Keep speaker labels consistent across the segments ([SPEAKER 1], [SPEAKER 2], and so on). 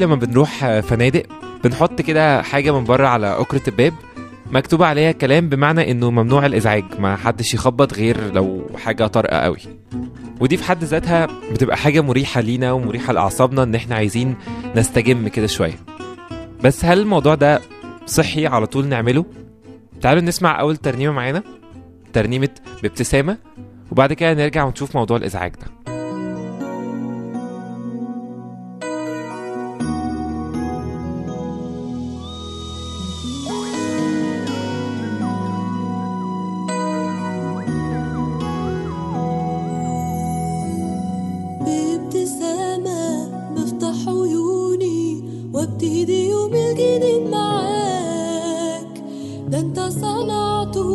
[SPEAKER 1] لما بنروح فنادق بنحط كده حاجة من بره على أكرة الباب مكتوب عليها كلام بمعنى إنه ممنوع الإزعاج ما حدش يخبط غير لو حاجة طارئة قوي. ودي في حد ذاتها بتبقى حاجة مريحة لينا ومريحة لأعصابنا إن إحنا عايزين نستجم كده شوية. بس هل الموضوع ده صحي على طول نعمله؟ تعالوا نسمع أول ترنيمة معانا ترنيمة بابتسامة وبعد كده نرجع ونشوف موضوع الإزعاج ده.
[SPEAKER 2] يومي الجديد معاك. ده انت صنعته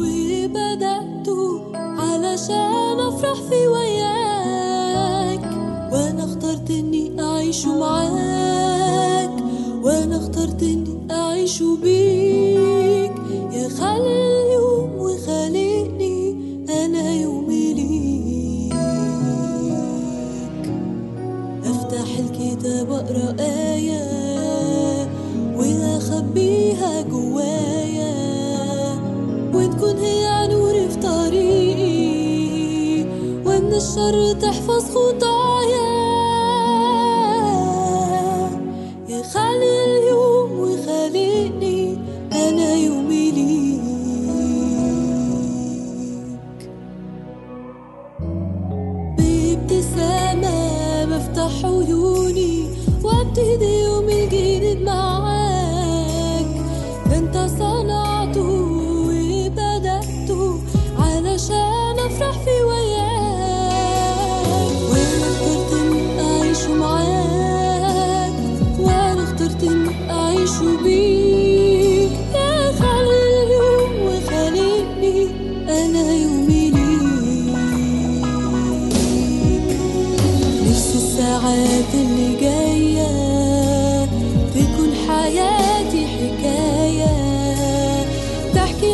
[SPEAKER 2] وبدأته. علشان أفرح في وياك sarda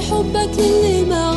[SPEAKER 2] حبك للي معايا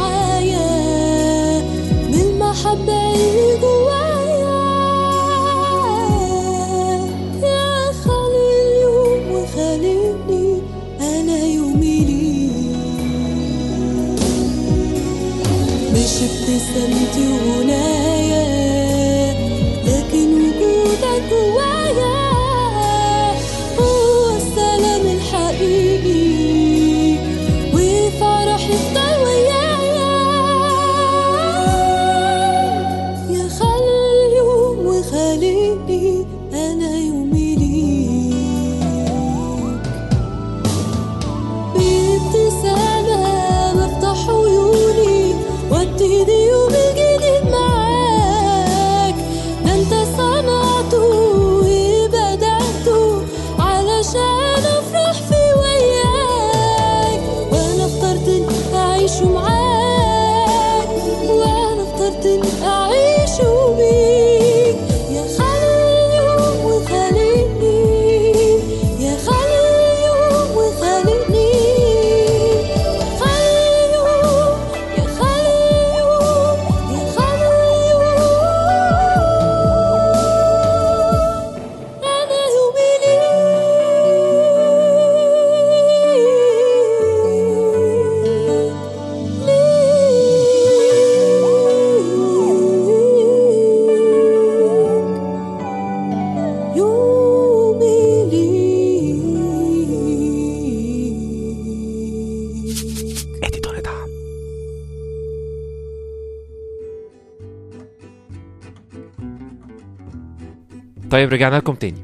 [SPEAKER 1] طيب رجعنا لكم تاني.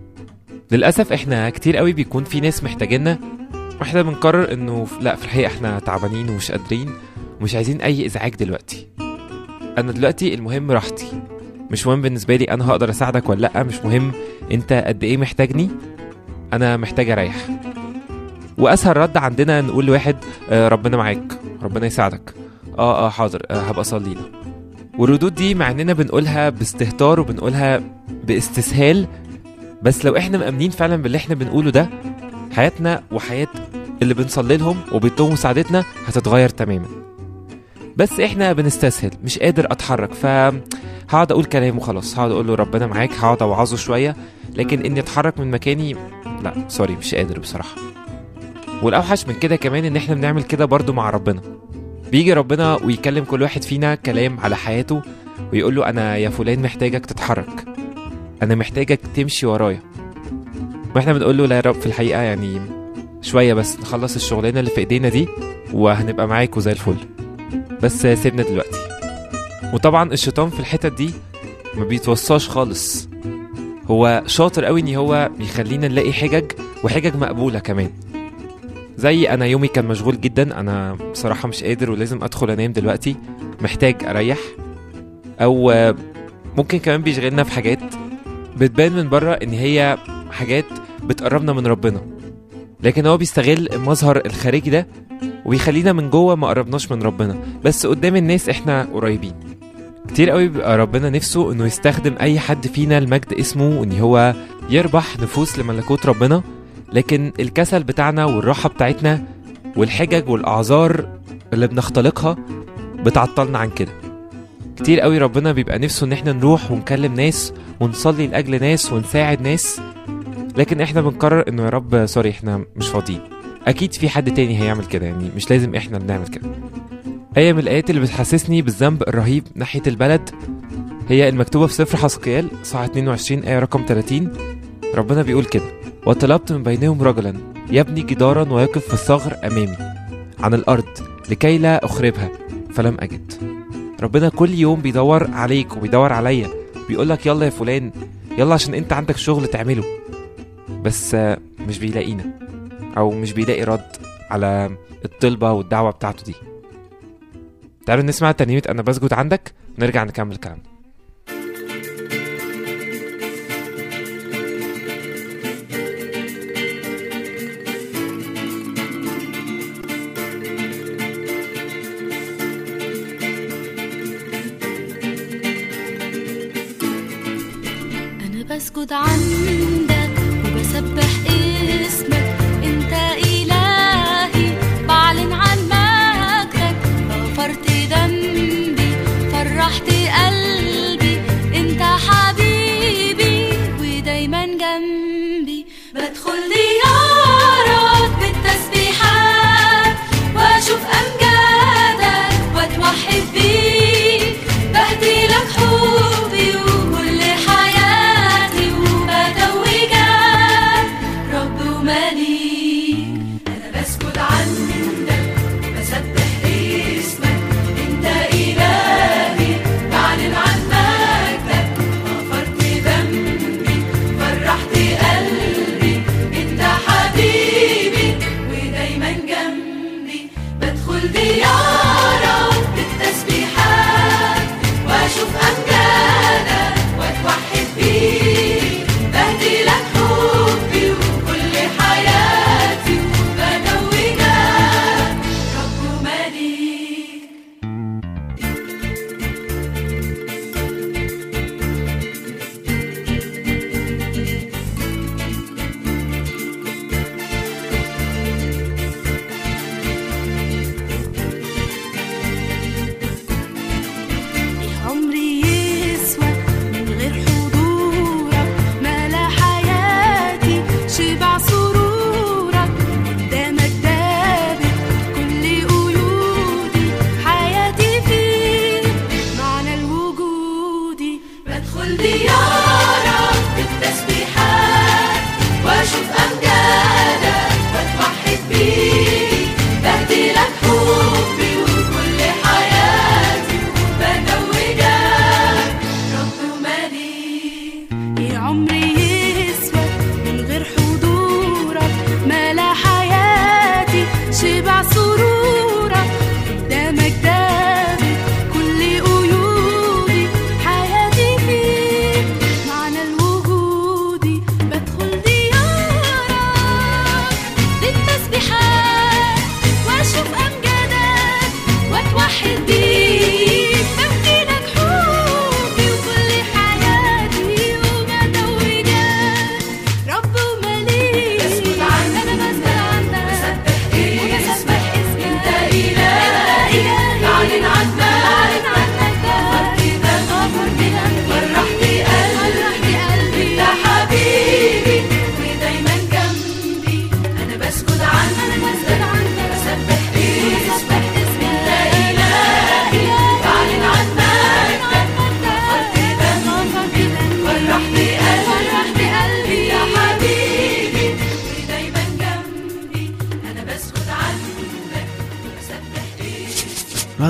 [SPEAKER 1] للأسف إحنا كتير قوي بيكون في ناس محتاجيننا وإحنا بنقرر إنه لأ في الحقيقة إحنا تعبانين ومش قادرين ومش عايزين أي إزعاج دلوقتي. أنا دلوقتي المهم راحتي. مش مهم بالنسبة لي أنا هقدر أساعدك ولا لأ مش مهم أنت قد إيه محتاجني أنا محتاج أريح. وأسهل رد عندنا نقول لواحد آه، ربنا معاك ربنا يساعدك. آه آه حاضر آه هبقى أصلي والردود دي مع إننا بنقولها باستهتار وبنقولها باستسهال بس لو إحنا مأمنين فعلا باللي إحنا بنقوله ده حياتنا وحياة اللي بنصلي لهم وبيطلبوا مساعدتنا هتتغير تماما. بس إحنا بنستسهل مش قادر أتحرك ف هقعد أقول كلام وخلاص هقعد أقول له ربنا معاك هقعد أوعظه شوية لكن إني أتحرك من مكاني لا سوري مش قادر بصراحة. والأوحش من كده كمان إن إحنا بنعمل كده برضو مع ربنا. بيجي ربنا ويكلم كل واحد فينا كلام على حياته ويقول له أنا يا فلان محتاجك تتحرك. أنا محتاجك تمشي ورايا. وإحنا بنقول له لا يا رب في الحقيقة يعني شوية بس نخلص الشغلانة اللي في إيدينا دي وهنبقى معاكوا زي الفل. بس سيبنا دلوقتي. وطبعا الشيطان في الحتت دي ما بيتوصاش خالص. هو شاطر قوي إن هو بيخلينا نلاقي حجج وحجج مقبولة كمان. زي أنا يومي كان مشغول جدا. أنا بصراحة مش قادر ولازم أدخل أنام دلوقتي. محتاج أريح. أو ممكن كمان بيشغلنا في حاجات بتبان من بره إن هي حاجات بتقربنا من ربنا. لكن هو بيستغل المظهر الخارجي ده ويخلينا من جوه ما قربناش من ربنا. بس قدام الناس إحنا قريبين. كتير قوي بيبقى ربنا نفسه إنه يستخدم أي حد فينا المجد اسمه إن هو يربح نفوس لملكوت ربنا. لكن الكسل بتاعنا والراحة بتاعتنا والحجج والأعذار اللي بنختلقها بتعطلنا عن كده. كتير قوي ربنا بيبقى نفسه إن إحنا نروح ونكلم ناس ونصلي لأجل ناس ونساعد ناس لكن إحنا بنقرر إنه يا رب سوري إحنا مش فاضيين. أكيد في حد تاني هيعمل كده يعني مش لازم إحنا نعمل كده. آية من الآيات اللي بتحسسني بالذنب الرهيب ناحية البلد هي المكتوبة في سفر حسقيال صح 22 آية رقم 30 ربنا بيقول كده وطلبت من بينهم رجلا يبني جدارا ويقف في الثغر أمامي عن الأرض لكي لا أخربها فلم أجد. ربنا كل يوم بيدور عليك وبيدور عليا بيقول لك يلا يا فلان يلا عشان أنت عندك شغل تعمله. بس مش بيلاقينا أو مش بيلاقي رد على الطلبة والدعوة بتاعته دي. تعالوا نسمع ترنيمة أنا بسجد عندك ونرجع نكمل كلامنا.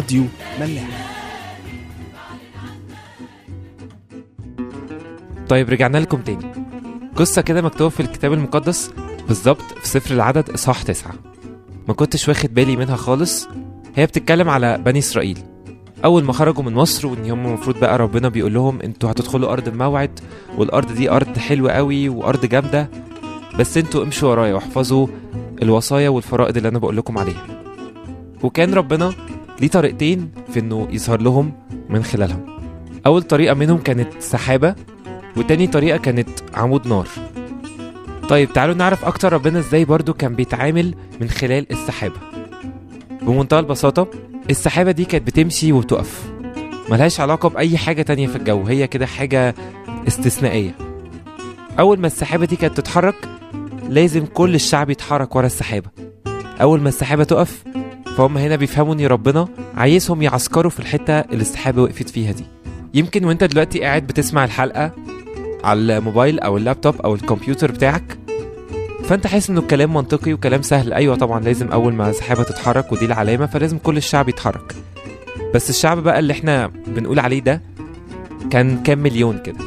[SPEAKER 3] راديو ملاح.
[SPEAKER 1] طيب رجعنا لكم تاني. قصة كده مكتوبة في الكتاب المقدس بالظبط في سفر العدد إصحاح تسعة. ما كنتش واخد بالي منها خالص. هي بتتكلم على بني إسرائيل. أول ما خرجوا من مصر وإن هم المفروض بقى ربنا بيقول لهم أنتوا هتدخلوا أرض الموعد والأرض دي أرض حلوة قوي وأرض جامدة. بس أنتوا امشوا ورايا واحفظوا الوصايا والفرائض اللي أنا بقول لكم عليها. وكان ربنا ليه طريقتين في إنه يظهر لهم من خلالهم. أول طريقة منهم كانت سحابة وتاني طريقة كانت عمود نار. طيب تعالوا نعرف أكتر ربنا إزاي برضو كان بيتعامل من خلال السحابة. بمنتهى البساطة السحابة دي كانت بتمشي وتقف ملهاش علاقة بأي حاجة تانية في الجو هي كده حاجة استثنائية. أول ما السحابة دي كانت تتحرك لازم كل الشعب يتحرك ورا السحابة. أول ما السحابة تقف فهم هنا بيفهموا إن ربنا عايزهم يعسكروا في الحتة اللي السحابة وقفت فيها دي. يمكن وأنت دلوقتي قاعد بتسمع الحلقة على الموبايل أو اللابتوب أو الكمبيوتر بتاعك فأنت حاسس إنه الكلام منطقي وكلام سهل. أيوه طبعا لازم أول ما سحابه تتحرك ودي العلامة فلازم كل الشعب يتحرك. بس الشعب بقى اللي إحنا بنقول عليه ده كان كام مليون كده؟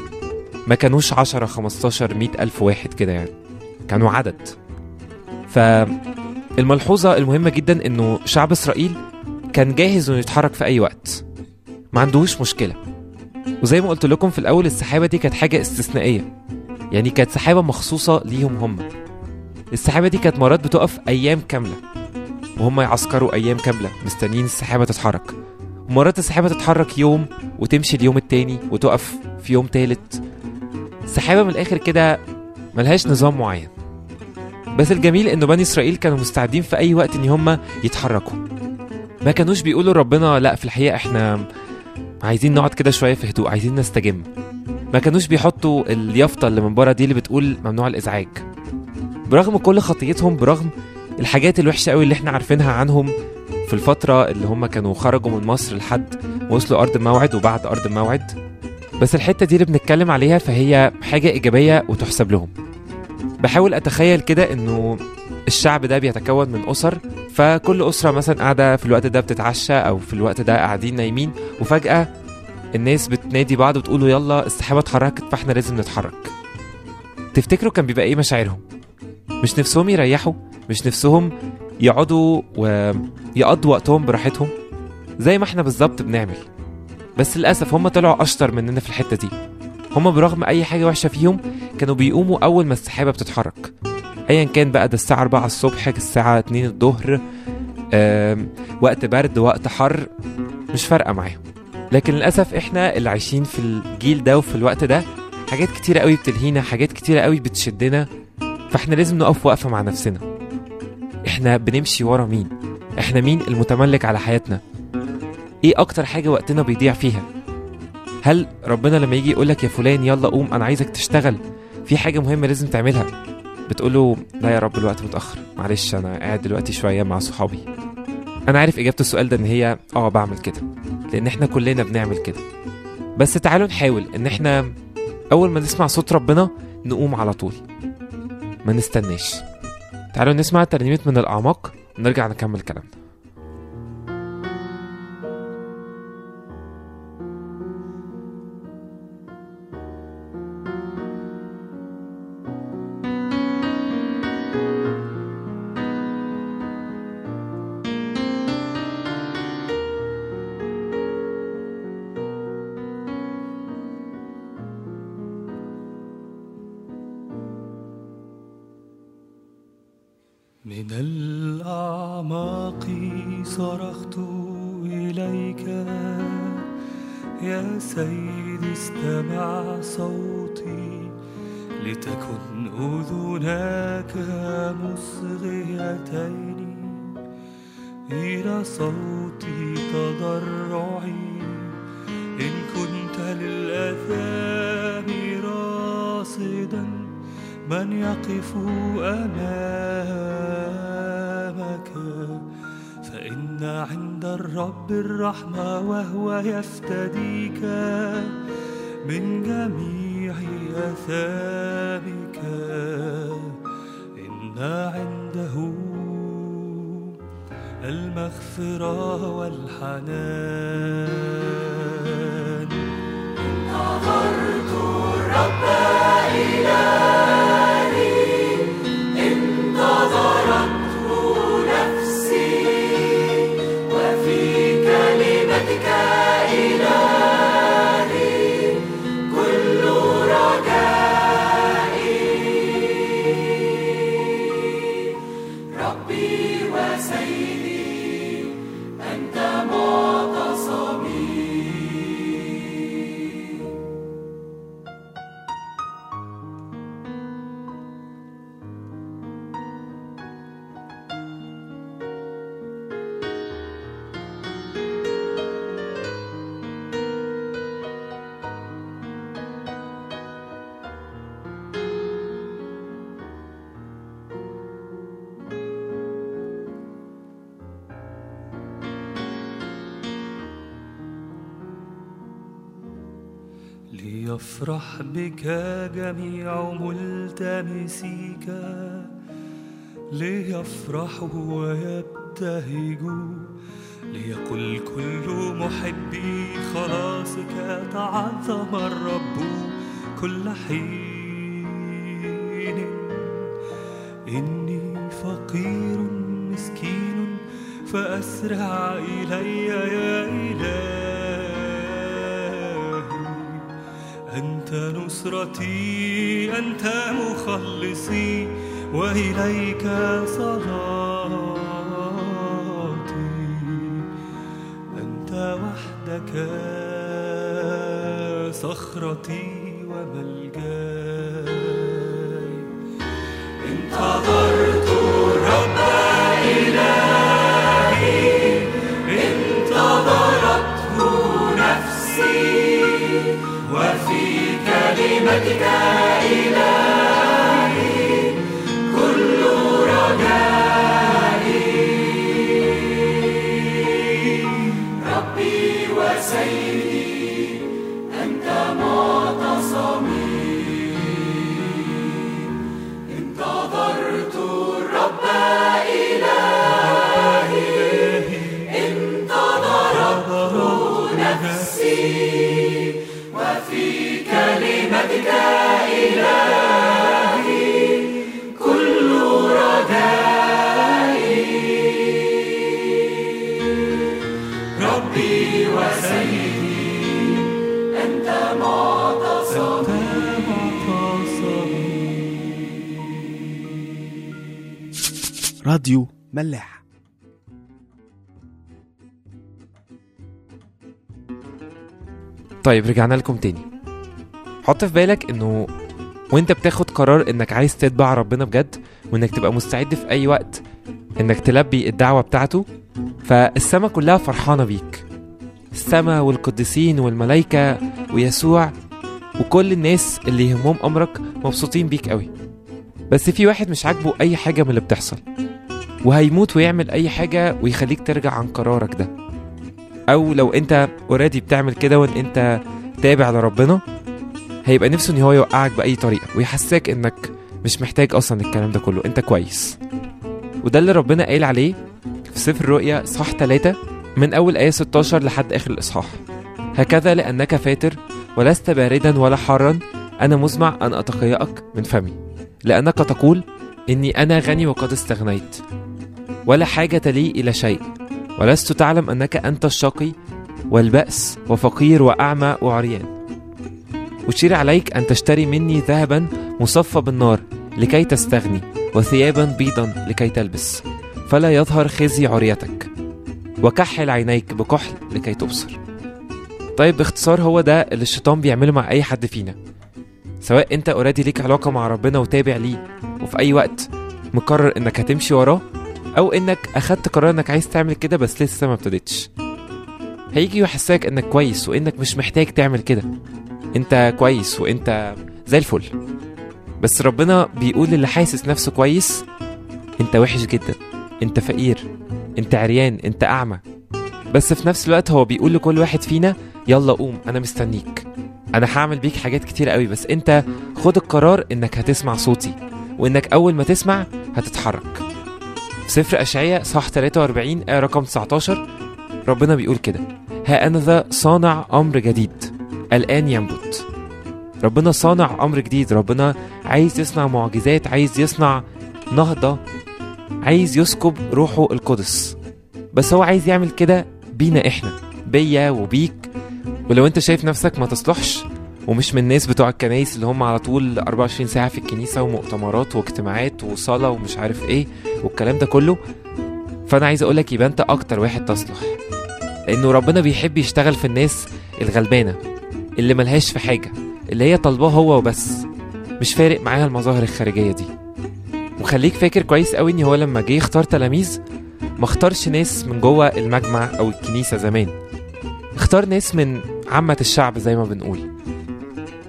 [SPEAKER 1] ما كانوش 10 15 100 ألف واحد كده يعني. كانوا عدد. فالملحوظه المهمة جدا إنه شعب إسرائيل كان جاهز إنه يتحرك في أي وقت. ما عندهوش مشكلة. وزي ما قلت لكم في الأول السحابة دي كانت حاجة استثنائية. يعني كانت سحابة مخصوصة ليهم هم. السحابة دي كانت مرات بتقف أيام كاملة. وهم يعسكروا أيام كاملة مستنيين السحابة تتحرك. ومرات السحابة تتحرك يوم وتمشي اليوم التاني وتقف في يوم تالت. السحابه من الآخر كده ملهاش نظام معين. بس الجميل إنه بني إسرائيل كانوا مستعدين في أي وقت إن هم يتحركوا. ما كانوش بيقولوا ربنا لا في الحقيقة إحنا عايزين نقعد كده شوية في هدوء عايزين نستجم. ما كانوش بيحطوا اليافطة اللي من بره دي اللي بتقول ممنوع الإزعاج. برغم كل خطيتهم برغم الحاجات الوحشة قوي اللي إحنا عارفينها عنهم في الفترة اللي هم كانوا خرجوا من مصر لحد وصلوا أرض الموعد وبعد أرض الموعد. بس الحتة دي اللي بنتكلم عليها فهي حاجة إيجابية وتحسب لهم. بحاول أتخيل كده إنه الشعب ده بيتكون من أسر فكل أسرة مثلا قاعدة في الوقت ده بتتعشى أو في الوقت ده قاعدين نايمين وفجأة الناس بتنادي بعض وتقولوا يلا السحابة اتحركت فإحنا لازم نتحرك. تفتكروا كان بيبقى إيه مشاعرهم؟ مش نفسهم يريحوا؟ مش نفسهم يقعدوا ويقضوا وقتهم براحتهم؟ زي ما إحنا بالظبط بنعمل. بس للأسف هم طلعوا أشطر مننا في الحتة دي. هم برغم أي حاجة وحشة فيهم كانوا بيقوموا أول ما السحابة بتتحرك. ايا كان بقى ده الساعة 4 الصبح الساعة 2 الظهر وقت برد وقت حر مش فارقة معاهم. لكن للأسف إحنا اللي عايشين في الجيل ده وفي الوقت ده حاجات كتيرة قوي بتلهينا حاجات كتيرة قوي بتشدنا فإحنا لازم نقف وقفه مع نفسنا. إحنا بنمشي ورا مين؟ إحنا مين المتملك على حياتنا؟ إيه أكتر حاجة وقتنا بيضيع فيها؟ هل ربنا لما يجي يقولك يا فلان يلا قوم أنا عايزك تشتغل في حاجة مهمة لازم تعملها. بتقوله لا يا رب الوقت متأخر. معلش أنا قاعد دلوقتي شوية مع صحابي. أنا عارف إجابة السؤال ده إن هي آه بعمل كده. لأن إحنا كلنا بنعمل كده. بس تعالوا نحاول إن إحنا أول ما نسمع صوت ربنا نقوم على طول. ما نستناش. تعالوا نسمع ترنيمة من الأعماق. ونرجع نكمل كلامنا.
[SPEAKER 4] سيدي استمع صوتي. لتكن أذناك مصغيتين إلى صوتي تضرعي. إن كنت للأثام راصدا من يقف أمامك؟ فإن عند الرب الرحمة وهو يفتديك من جميع أثامك إن عنده المغفرة والحنان. ليفرح بك جميع ملتمسيك ليفرحوا ويبتهجوا ليقل كل محبي خلاصك تعظم الرب كل حين. إني فقير مسكين فأسرع إلي يا إلهي. أنت نصرتي أنت مخلصي وإليك صلاتي. أنت وحدك صخرتي وملجاي Magnificat.
[SPEAKER 3] راديو ملاح.
[SPEAKER 1] طيب رجعنا لكم تاني. حط في بالك إنه وإنت بتاخد قرار إنك عايز تتبع ربنا بجد وإنك تبقى مستعد في أي وقت إنك تلبي الدعوة بتاعته فالسما كلها فرحانة بيك. السما والقديسين والملايكة ويسوع وكل الناس اللي يهمهم أمرك مبسوطين بيك قوي. بس في واحد مش عاجبه أي حاجة من اللي بتحصل. وهيموت ويعمل أي حاجة ويخليك ترجع عن قرارك ده. أو لو أنت اوريدي بتعمل كده وإن أنت تابع لربنا هيبقى نفسه إن هو يوقعك بأي طريقة ويحسسك إنك مش محتاج أصلا الكلام ده كله. أنت كويس. وده اللي ربنا قايل عليه في سفر الرؤيا صح 3 من أول آية 16 لحد آخر الإصحاح. هكذا لأنك فاتر ولست باردا ولا حارا أنا مزمع أن أتقيأك من فمي. لأنك تقول إني أنا غني وقد استغنيت. ولا حاجة لي إلى شيء. ولست تعلم أنك أنت الشقي والبأس وفقير وأعمى وعريان. أشير عليك أن تشتري مني ذهبا مصفى بالنار لكي تستغني وثيابا بيضا لكي تلبس. فلا يظهر خزي عريتك. وكحل عينيك بكحل لكي تبصر. طيب باختصار هو ده اللي الشيطان بيعمله مع أي حد فينا. سواء أنت أوريدي ليك علاقة مع ربنا وتابع ليه وفي أي وقت مقرر إنك هتمشي وراه أو إنك أخدت قرار إنك عايز تعمل كده بس لسه ما ابتديتش. هيجي يحسسك إنك كويس وإنك مش محتاج تعمل كده. إنت كويس وإنت زي الفل. بس ربنا بيقول للي حاسس نفسه كويس إنت وحش جدا. إنت فقير. إنت عريان. إنت أعمى. بس في نفس الوقت هو بيقول لكل واحد فينا يلا قوم أنا مستنيك. أنا هعمل بيك حاجات كتير قوي بس إنت خد القرار إنك هتسمع صوتي. وإنك أول ما تسمع هتتحرك. سفر أشعية صح 43 آية رقم 19 ربنا بيقول كده. ها أنا ذا صانع أمر جديد. الآن ينبت. ربنا صانع أمر جديد. ربنا عايز يصنع معجزات عايز يصنع نهضة عايز يسكب روحه القدس. بس هو عايز يعمل كده بينا إحنا بيا وبيك. ولو أنت شايف نفسك ما تصلحش ومش من الناس بتوع الكنايس اللي هم على طول 24 ساعة في الكنيسة ومؤتمرات واجتماعات وصلاة ومش عارف إيه والكلام ده كله. فأنا عايز أقولك يبقى أنت أكتر واحد تصلح. لأنه ربنا بيحب يشتغل في الناس الغلبانة اللي ملهاش في حاجة اللي هي طالباه هو وبس. مش فارق معاها المظاهر الخارجية دي. وخليك فاكر كويس قوي ان هو لما جه يختار تلاميذ ما اختارش ناس من جوه المجمع أو الكنيسة زمان. اختار ناس من عامة الشعب زي ما بنقول.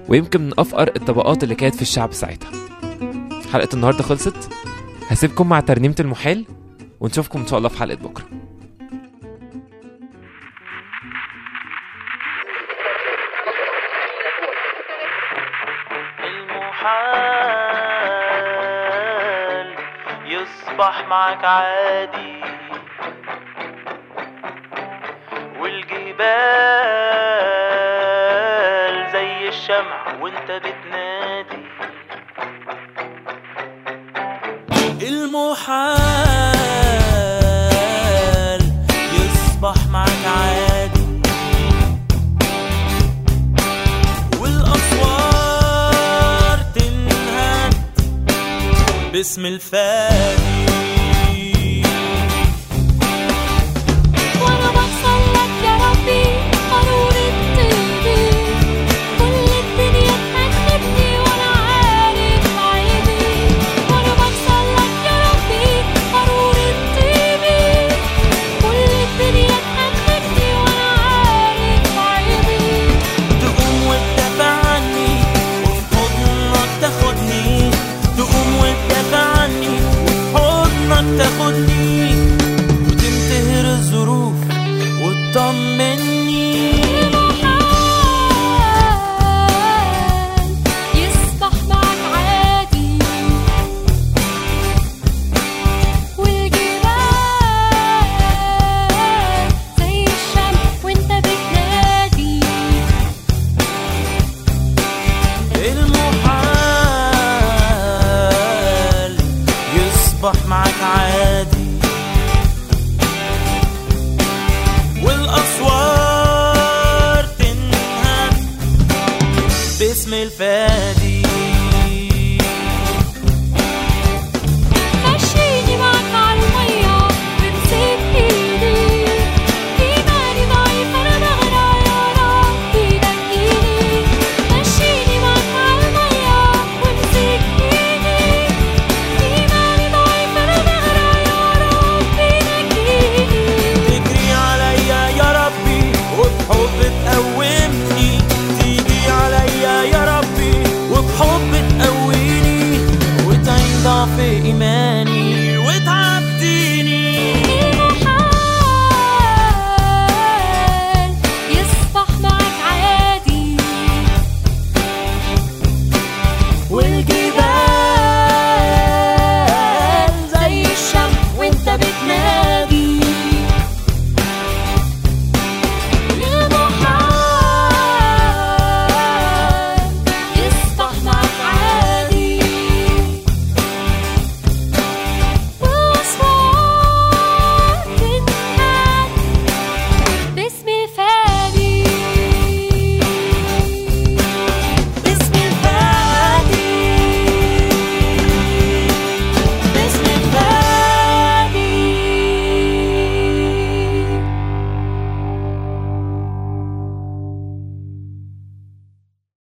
[SPEAKER 1] ويمكن من أفقر الطبقات اللي كانت في الشعب ساعتها. حلقة النهاردة خلصت. هسيبكم مع ترنيمة المحال ونشوفكم إن شاء الله في حلقة بكرة.
[SPEAKER 5] المحال يصبح معك عادي والجبال الشمع وانت بتنادي. المحال يصبح معك عادي. والأسوار تنهد باسم الفادي.